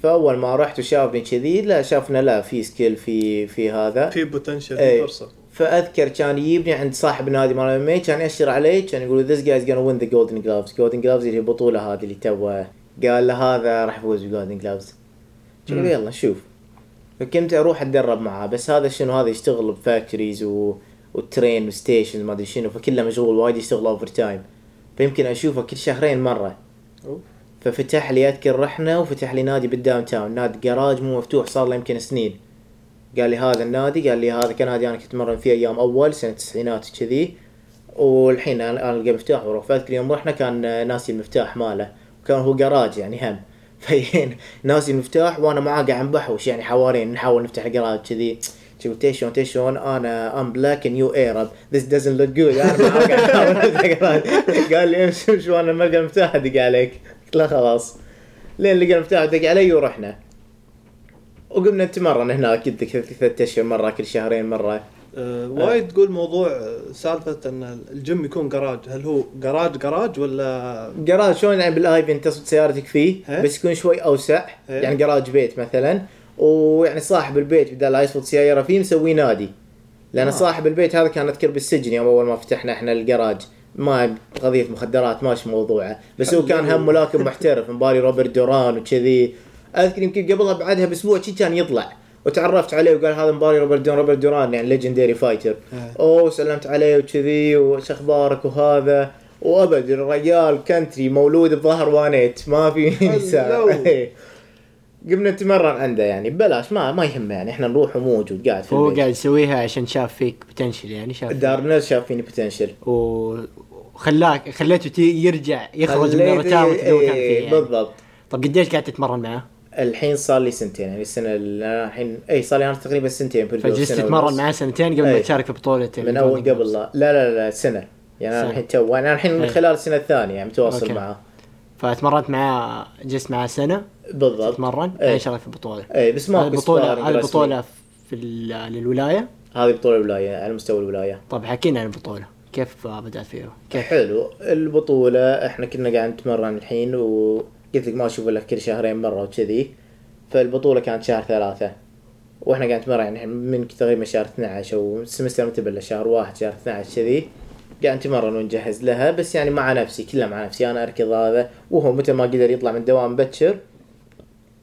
فاول ما رحت وشافني كذي لا شافنا لا في skill في في هذا. في potential إيه. في فرصة. فأذكر كان يجيبني عند صاحب نادي مال ام كان يأشر علي كان يقول this guy's gonna win the golden gloves. Golden gloves اللي هي البطولة هذه اللي تو قال له هذا راح يفوز بال golden gloves قلت يلا نشوف فكنت أروح أتدرب معاه بس هذا شنو هذا يشتغل ب factories و... و train و stations ما أدري شنو فكله مشغول وايد يشتغل overtime فيمكن أشوفه كل شهرين مرة. ففتح لي اذكر رحنا وفتح لي نادي بال downtown. نادي جراج مو مفتوح صار له يمكن سنين. قال لي هذا النادي قال لي هذا كان نادي أنا كنت أتمرن فيه أيام أول سنة التسعينات كذي والحين أنا ألقى مفتاح وأروح فأذكر يوم رحنا كان ناسي المفتاح ماله وكان هو جراج يعني هم. فين؟ ناسي المفتاح وأنا معاه قاعد نحوش يعني حوالين نحاول نفتح الجراج كذي قلت شلون شلون أنا I'm black and you Arab this doesn't look good أنا معاه قاعد قال لي امشي امشي وأنا ما المفتاح. ادق عليك له خلاص لين لقى المفتاح دق علي ورحنا وقمنا نتمرن هناك لك ثلاث اشهر مرة كل شهرين مرة آه وايد تقول موضوع سالفة إن الجيم يكون جراج هل هو garage garage ولا جراج شلون يعني بالاي أنت تصب سيارتك فيه إيه. بس يكون شوي أوسع إيه. يعني جراج بيت مثلا ويعني صاحب البيت بدال لا يصفط سيارة فيه مسوي نادي لأن. آه. صاحب البيت هذا كان أذكر بالسجن يوم أول ما فتحنا إحنا الجراج ما قضية مخدرات ماشي موضوعة. بس هو كان هم ملاكم محترف مباري روبرت دوران وكذي. أذكر يمكن قبلها بعدها بأسبوع شي كان يطلع. وتعرفت عليه وقال هذا مباري روبرت دوران روبرت دوران يعني legendary fighter إيه. أوه سلمت عليه وكذي وش أخبارك وهذا؟ وأبد الرجال country مولود بظهر وانيت ما في. نساء. قمنا نتمرن عنده يعني ببلاش ما ما يهمه يعني إحنا نروح وموجود قاعد في هو قاعد يسويها عشان شاف فيك potential يعني شاف دارنيل شاف فيني potential و- وخلاك خليته يرجع يخرج من ال road out اللي هو كان فيه يعني. بالضبط طب قديش قاعد تتمرن معاه؟ الحين صار لي سنتين يعني السنة الحين إي صار لي أنا تقريبا سنتين فجلست تتمرن. معاه سنتين قبل ما. تشارك في بطولة من أول قبل. لا لا لا, لا سنة يعني أنا. الحين تو أنا الحين من. خلال السنة الثانية يعني متواصل أوكي. معاه فتمرنت معاه جلست معاه سنة بالضبط تتمرن. بعدين شارك في البطولة إي بس ما البطولة هذه البطولة في للولاية هذه بطولة الولاية على مستوى الولاية طب حكينا عن البطولة كيف بدأت فيها؟ كيف؟ حلو البطولة إحنا كنا قاعد نتمرن الحين وقلت لك ما أشوف إلا كل شهرين مرة وكذي. فالبطولة كانت شهر ثلاثة. وإحنا قاعد نتمرن يعني من تقريبا شهر 12 أو السمستر متى بلش؟ شهر واحد شهر 12 كذي. قاعد نتمرن ونجهز لها بس يعني مع نفسي كلها مع نفسي. أنا أركض هذا وهو متى ما قدر يطلع من الدوام مبكر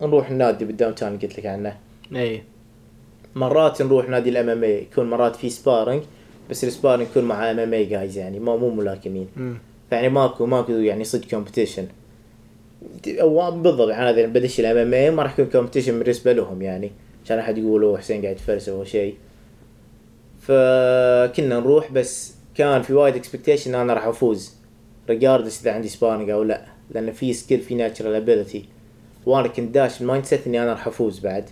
نروح النادي بال downtown قلت لك عنه. اي مرات نروح نادي ال MMA يكون مرات في sparring بس ال sparring يكون مع MMA guys يعني ما مو ملاكمين. فيعني ماكو ماكو يعني صدق competition بالضبط يعني هذا بدش ال MMA ما راح يكون competition بالنسبة لهم يعني. عشان أحد يقول حسين قاعد يتفلسف أو شيء. فكنا نروح بس كان في وايد expectation إن أنا راح أفوز. regardless إذا عندي sparring أو لا. لأن في skill في natural ability وأنا كنت داش ال mindset إني أنا راح أفوز بعد.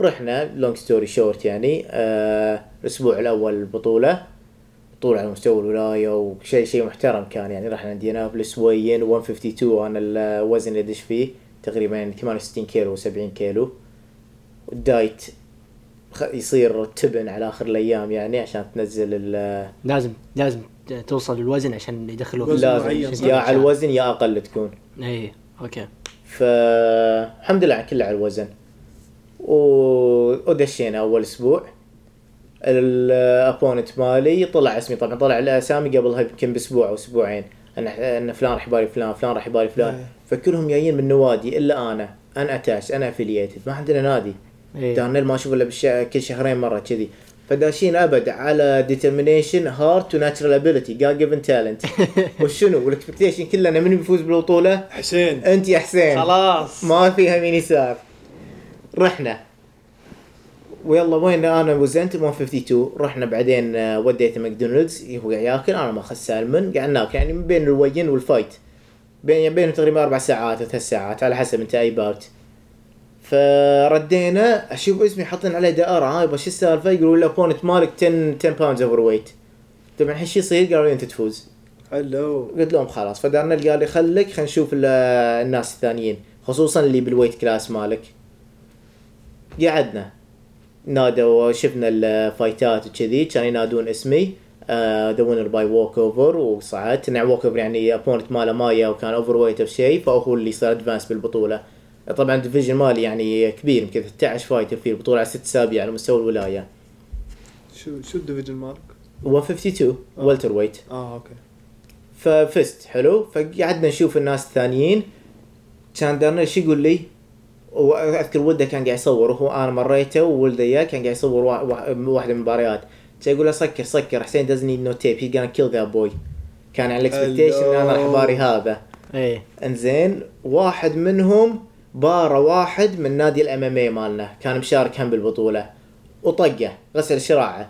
رحنا long story short يعني آه الأسبوع الأول البطوله بطولة على مستوى الولاية وشيء شيء محترم كان يعني رحنا إنديانابولس وين؟ 152 أنا الوزن اللي أدش فيه تقريبا يعني 68 كيلو و70 كيلو. وال diet خ- يصير تبن على آخر الأيام يعني عشان تنزل ال لازم لازم توصل للوزن عشان يدخلوه وزن لازم؟ يا على الوزن يا أقل تكون. اي أوكي. فالحمد لله كله على الوزن. ودشينا أول أسبوع. ال opponent مالي طلع اسمي. طبعا طلع الاسامي قبلها يمكن باسبوع أو أسبوعين. ان ان فلان راح يباري فلان فلان راح يباري فلان. إيه. فكلهم جايين من نوادي إلا أنا. unattached unaffiliated ما عندنا نادي. اي دارنيل ما أشوف إلا بالش- كل شهرين مرة كذي. فداشين أبد على determination heart و natural ability God given talent وشنو؟ وال expectation كله انه من بيفوز بالبطولة؟ حسين. أنت يا حسين. خلاص. ما فيها يمين يسار رحنا. ويلا وين أنا وزنت؟ 152 رحنا بعدين آه، وديته ماكدونالدز هو قاعد ياكل. أنا ماخذ سالمون قاعد ناكل يعني من بين ال weigh-in وال fight. بين بين تقريبا أربع ساعات أو ثلاث ساعات على حسب أنت أي bout فردينا أشوف اسمي حاطين عليه دائرة. ها يبا شو السالفه يقولوا ال opponent مالك 10 10 pounds overweight طبعا الحين شو يصير؟ قالوا لي أنت تفوز. حلو. قلت لهم خلاص. فدارنيل قال لي خليك خلينا نشوف ال- الناس الثانيين خصوصا اللي بال weight class مالك. قعدنا. نادوا شفنا ال fight ات وكذي كانوا ينادون اسمي the winner by walkover وصعدت. انه walkover يعني opponent ماله ما يا وكان overweight أو شيء فهو اللي صار advance بالبطولة. طبعا ال division مالي يعني كبير يمكن 13 fighter في البطولة على ست أسابيع على مستوى الولاية. شو شو ال division مالك؟ 152 welterweight آه. أوكي. ففزت حلو. فقعدنا نشوف الناس الثانيين. كان دارنيل شو يقول لي؟ وأذكر ولده كان قاعد يصور وهو أنا مريته وولده إياه كان قاعد يصور وا- وا- واحدة من المباريات. كان يقول له سكر سكر حسين need no tape he's gonna kill that boy. كان على ال expectation إن أنا راح باري هذا. اي إنزين واحد منهم بارى واحد من نادي ال MMA مالنا كان مشارك هم بالبطولة. وطقه غسل شراعه.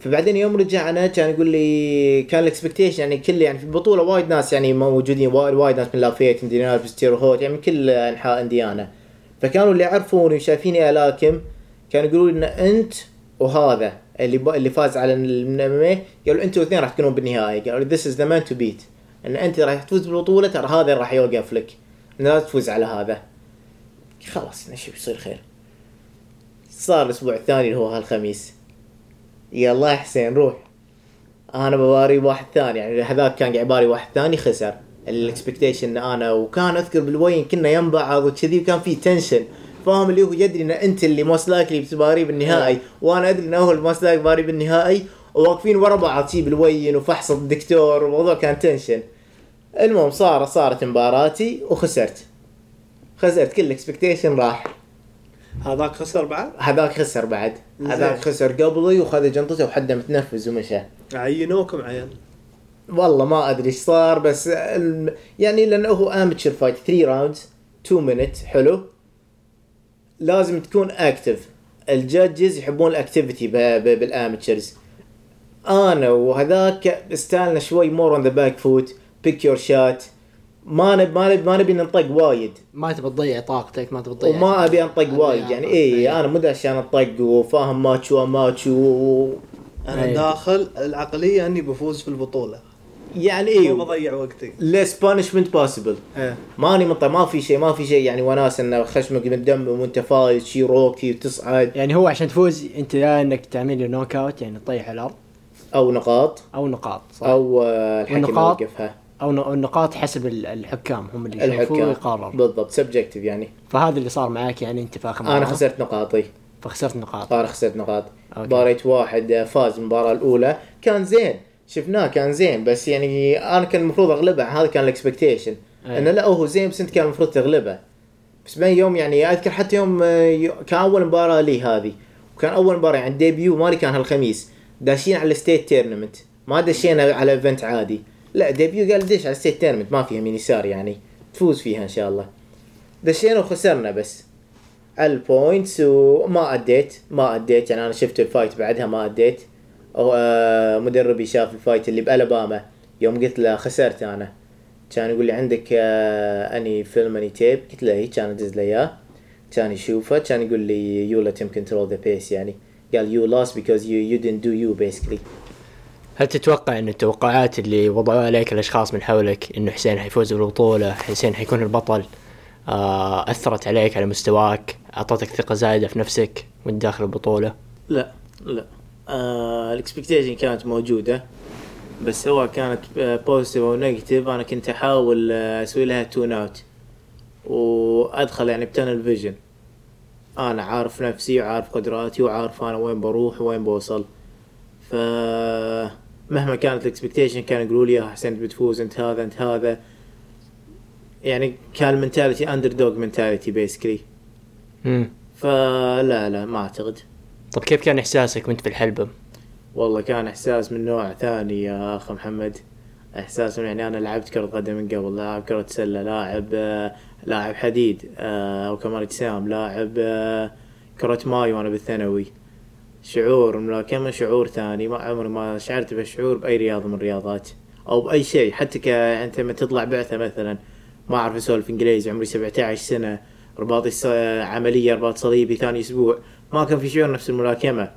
فبعدين يوم رجعنا كان يقول لي كان ال expectation يعني كل يعني في البطوله وايد ناس يعني موجودين وايد, وايد ناس من لافيت انديانابلس تير هوت يعني من كل أنحاء أنديانا. فكانوا اللي يعرفوني وشايفيني ألاكم كانوا يقولوا إن أنت وهذا اللي. اللي فاز على الام قالوا أنتوا الاثنين راح تكونون بالنهائي. قالوا this is the man to beat إن أنت راح تفوز بالبطولة ترى هذا راح يوقف لك. لا تفوز على هذا. خلاص نشوف يصير خير. صار الأسبوع الثاني اللي هو هالخميس. يلا يا حسين روح. أنا بباري واحد ثاني يعني هذاك كان قاعد يباري واحد ثاني خسر. ال expectation أنا وكان أذكر بال weigh-in كنا يم بعض وكذي وكان في tension فاهم اللي هو يدري إن أنت اللي most likely بتباري بالنهائي وأنا أدري انه هو ال most likely باري بالنهائي وواقفين ورا بعض شي بال weigh-in وفحص الدكتور والموضوع كان tension المهم صار صارت مباراتي وخسرت. خسرت كل ال expectation راح. هذاك خسر بعد؟ هذاك خسر بعد. هذاك خسر قبلي وخذ جنطته وحده متنفس ومشى. عينوكم عيل والله ما أدري إيش صار بس الم... يعني لأنه هو amateur fight 3 rounds 2 minute حلو. لازم تكون active ال judges يحبون ال activity ب... ب... بال amateurs أنا وهذاك style نا شوي more on the back foot pick your shot ما نبي ما نبي ما نبي ننطق وايد. ما تبي تضيع طاقتك ما تبي تضيع وما أبي أنطق وايد يعني اي إيه. أنا مو عشان أنطق وفاهم match و match و... أنا أي. داخل العقلية إني بفوز في البطولة. يعني اي بضيع وقتي. Less punishment possible. إيه. ماني منطق ما في شيء ما في شيء يعني وناس إنه خشمك من دم وأنت فايز شي روكي وتصعد يعني هو عشان تفوز أنت يا إنك تعمل له knockout يعني تطيح الأرض. أو نقاط. أو نقاط صح. أو آه، الحكم؟ يوقفها. أو النقاط حسب ال- الحكام هم اللي يشوفوا الحكام. ويقرر. بالضبط subjective يعني. فهذا اللي صار معاك يعني انت في اخر أنا خسرت نقاطي. فخسرت نقاط. أنا خسرت نقاط. باريت واحد آه، فاز المباراة الأولى. كان زين. شفناه كان زين بس يعني أنا كان المفروض أغلبه. هذا كان ال expectation أي. إنه لا هو زين بس أنت كان المفروض تغلبه. بس بين يوم يعني أذكر حتى يوم آه، كان أول مباراة لي هذه. وكان أول مباراة يعني debut مالي كان هالخميس. داشين على ال state tournament ما دشينا على event عادي. لا debut قال دش على ال state tournament ما فيها يمين يسار يعني. تفوز فيها إن شاء الله. دشينا وخسرنا بس. ال points وما أديت ما أديت. يعني أنا شفت ال fight بعدها ما أديت. آه، مدربي شاف ال fight اللي بالاباما يوم قلت له خسرت أنا. كان يقول لي عندك any film any tape قلت له إيه، كان أدز له إياه. كان يشوفه. كان يقول لي you him control the pace يعني. قال you lost because you you didn't do you هل تتوقع إن التوقعات اللي وضعوها عليك الأشخاص من حولك انه حسين حيفوز بالبطولة حسين حيكون البطل آه أثرت عليك على مستواك أعطتك ثقة زايدة في نفسك وانت داخل البطولة؟ لا لا. آه ال expectation كانت موجودة بس سواء كانت positive أو negative أنا كنت أحاول آه، أسوي لها tune out وأدخل يعني ب tunnel vision أنا عارف نفسي وعارف قدراتي وعارف أنا وين بروح وين بوصل. ف مهما كانت ال expectation كانوا يقولوا لي يا حسين بتفوز انت هذا انت هذا. يعني كان ال mentality underdog mentality basically. فلا لا ما أعتقد. طب كيف كان إحساسك وأنت في الحلبة؟ والله كان إحساس من نوع ثاني يا اخ محمد. إحساس يعني أنا لعبت كرة قدم من قبل لاعب كرة سلة لاعب آه، لاعب حديد آه، أو كمال إجسام لاعب آه، كرة ماي وأنا بالثانوي. شعور الملاكمة شعور ثاني ما عمري ما شعرت بشعور بأي رياضة من الرياضات أو بأي شيء حتى ك أنت لما تطلع بعثة مثلا ما أعرف أسولف إنجليزي عمري 17 سنة رباطي عملية رباط صليبي ثاني أسبوع ما كان في شعور نفس الملاكمة.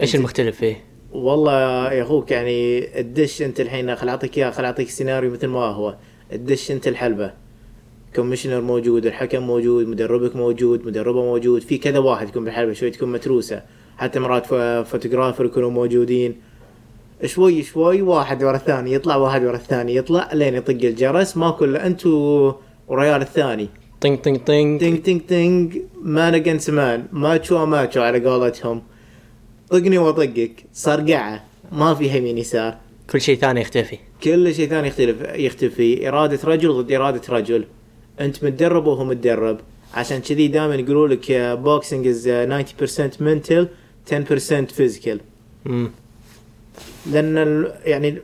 إيش المختلف فيه؟ والله يا أخوك يعني الدش أنت الحين خل أعطيك إياه خل أعطيك سيناريو مثل ما هو الدش أنت الحلبة. commissioner موجود الحكم موجود مدربك موجود مدربه موجود في كذا واحد يكون بالحلبة شوي تكون متروسة. حتى مرات photographer يكونوا موجودين. شوي شوي واحد ورا الثاني يطلع واحد ورا الثاني يطلع لين يطق الجرس. ماكو الا انت وريال الثاني. طنق طنق طنق تنج تنج تنج man against man macho macho على قولتهم. طقني واطقك. صرقعه ما في يمين يسار كل شيء ثاني يختفي. كل شيء ثاني يختلف يختفي. إرادة رجل ضد إرادة رجل. أنت متدرب وهو متدرب. عشان كذي دائما يقولوا لك boxing is 90% mental. 10% physical. مم. لأن ال- يعني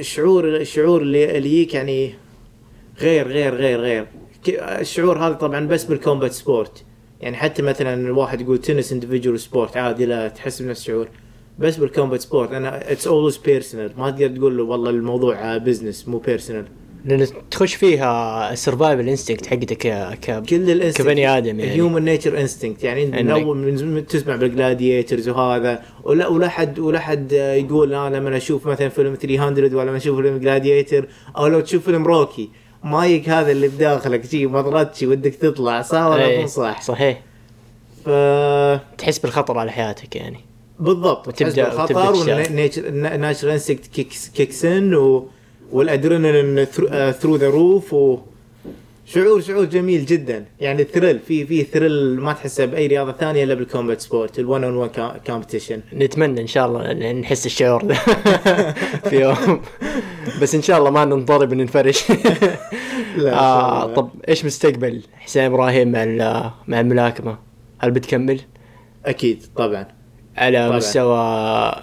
الشعور الشعور اللي اللي يجيك يعني غير غير غير غير. الشعور هذا طبعا بس بال combat sport يعني حتى مثلا الواحد يقول tennis individual sport عادي لا تحس بنفس الشعور. بس بال combat sport أنا it's always personal ما تقدر تقول له والله الموضوع business مو personal لأن تخش فيها ال survival instinct حقتك ك كل كبني آدم يعني. human nature instinct يعني من إنك- اول من تسمع بال gladiators وهذا ولا ولا حد ولا حد يقول أنا لما أشوف مثلا فيلم 300 ولا لما أشوف فيلم Gladiator أو لو تشوف فيلم روكي ما يك هذا اللي بداخلك شي مضرتشي ودك تطلع صح ولا إيه، مو صح؟ صحيح ف تحس بالخطر على حياتك يعني بالضبط وتبدأ- تبدا وتبدأ الخطر تشتغل. وال natural instinct kicks kicks in و... وال adrenaline through the roof و شعور شعور جميل جدا يعني thrill في في thrill ما تحسه بأي رياضة ثانية إلا بال combat sport ال 1 on 1 competition نتمنى إن شاء الله نحس الشعور ده في يوم بس إن شاء الله ما ننضرب وننفرش لا آه طب إيش مستقبل حسين إبراهيم مع مع الملاكمة؟ هل بتكمل؟ أكيد طبعا على طبعاً. مستوى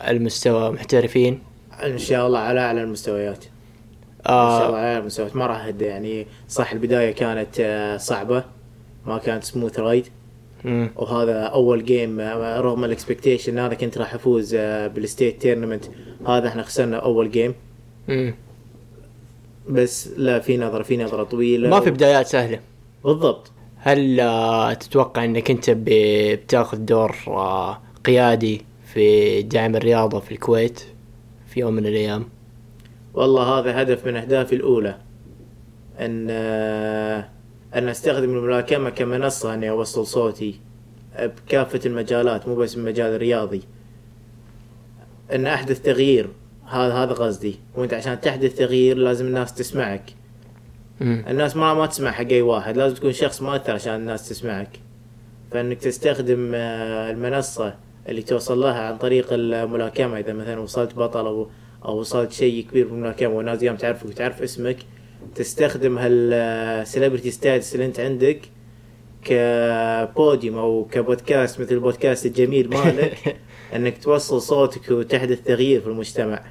المستوى محترفين؟ إن شاء الله على اعلى المستويات آه المستويات ما راح أهدى يعني صح البداية كانت آه، صعبة ما كانت smooth ride مم. وهذا أول game آه، رغم ال expectation هذا كنت راح أفوز آه، بال state tournament هذا إحنا خسرنا أول game مم. بس لا في نظرة في نظرة طويلة ما في بدايات سهلة بالضبط هل تتوقع إنك أنت بتاخذ دور قيادي في دعم الرياضة في الكويت في يوم من الأيام؟ والله هذا هدف من أهدافي الأولى أن آه، أن أستخدم الملاكمة كمنصة أني أوصل صوتي بكافة المجالات مو بس المجال الرياضي. أن أحدث تغيير هذا هذا قصدي. وأنت عشان تحدث تغيير لازم الناس تسمعك. الناس ما ما تسمع حق أي واحد لازم تكون شخص مؤثر عشان الناس تسمعك. فأنك تستخدم آه، المنصة اللي توصل لها عن طريق الملاكمة إذا مثلا وصلت بطل أو أو وصلت شيء كبير بالملاكمه والناس قام تعرفك وتعرف اسمك. تستخدم هال celebrity status اللي أنت عندك كبوديوم أو كبودكاست مثل البودكاست الجميل مالك إنك توصل صوتك وتحدث تغيير في المجتمع.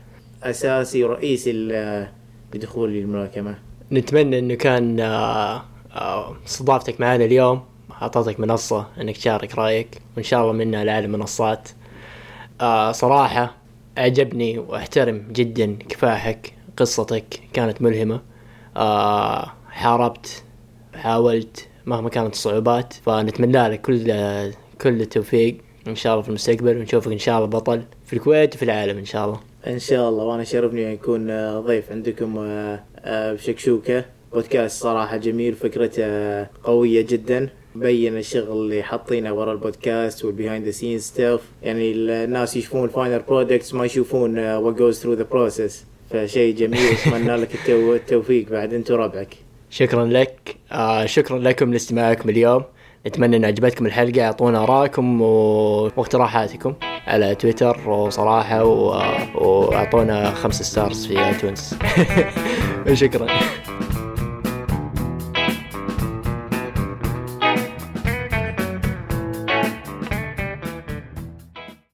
أساسي ورئيسي ل- لدخولي الملاكمه نتمنى إنه كان آه، آه، استضافتك معنا اليوم. أعطتك منصة إنك تشارك رأيك وإن شاء الله منها لاعلى المنصات آه، صراحة أعجبني وأحترم جدا كفاحك قصتك كانت ملهمة. آه، حاربت حاولت مهما كانت الصعوبات فنتمنى لك كل كل التوفيق إن شاء الله في المستقبل ونشوفك إن شاء الله بطل في الكويت وفي العالم إن شاء الله. إن شاء الله وأنا شرفني أكون آه، ضيف عندكم آه، آه، بشكشوكة. بودكاست صراحة جميل فكرته قوية جدا. بين الشغل اللي حاطينه ورا البودكاست وال behind the scene stuff يعني الناس يشوفون ال final products ما يشوفون what goes through the process فشيء جميل. أتمنى لك التو- التوفيق بعد. أنت وربعك. شكرا لك. آه شكرا لكم لاستماعكم اليوم. نتمنى أن عجبتكم الحلقة. أعطونا ارائكم واقتراحاتكم على تويتر وصراحة. وأعطونا خمس stars في iTunes وشكرا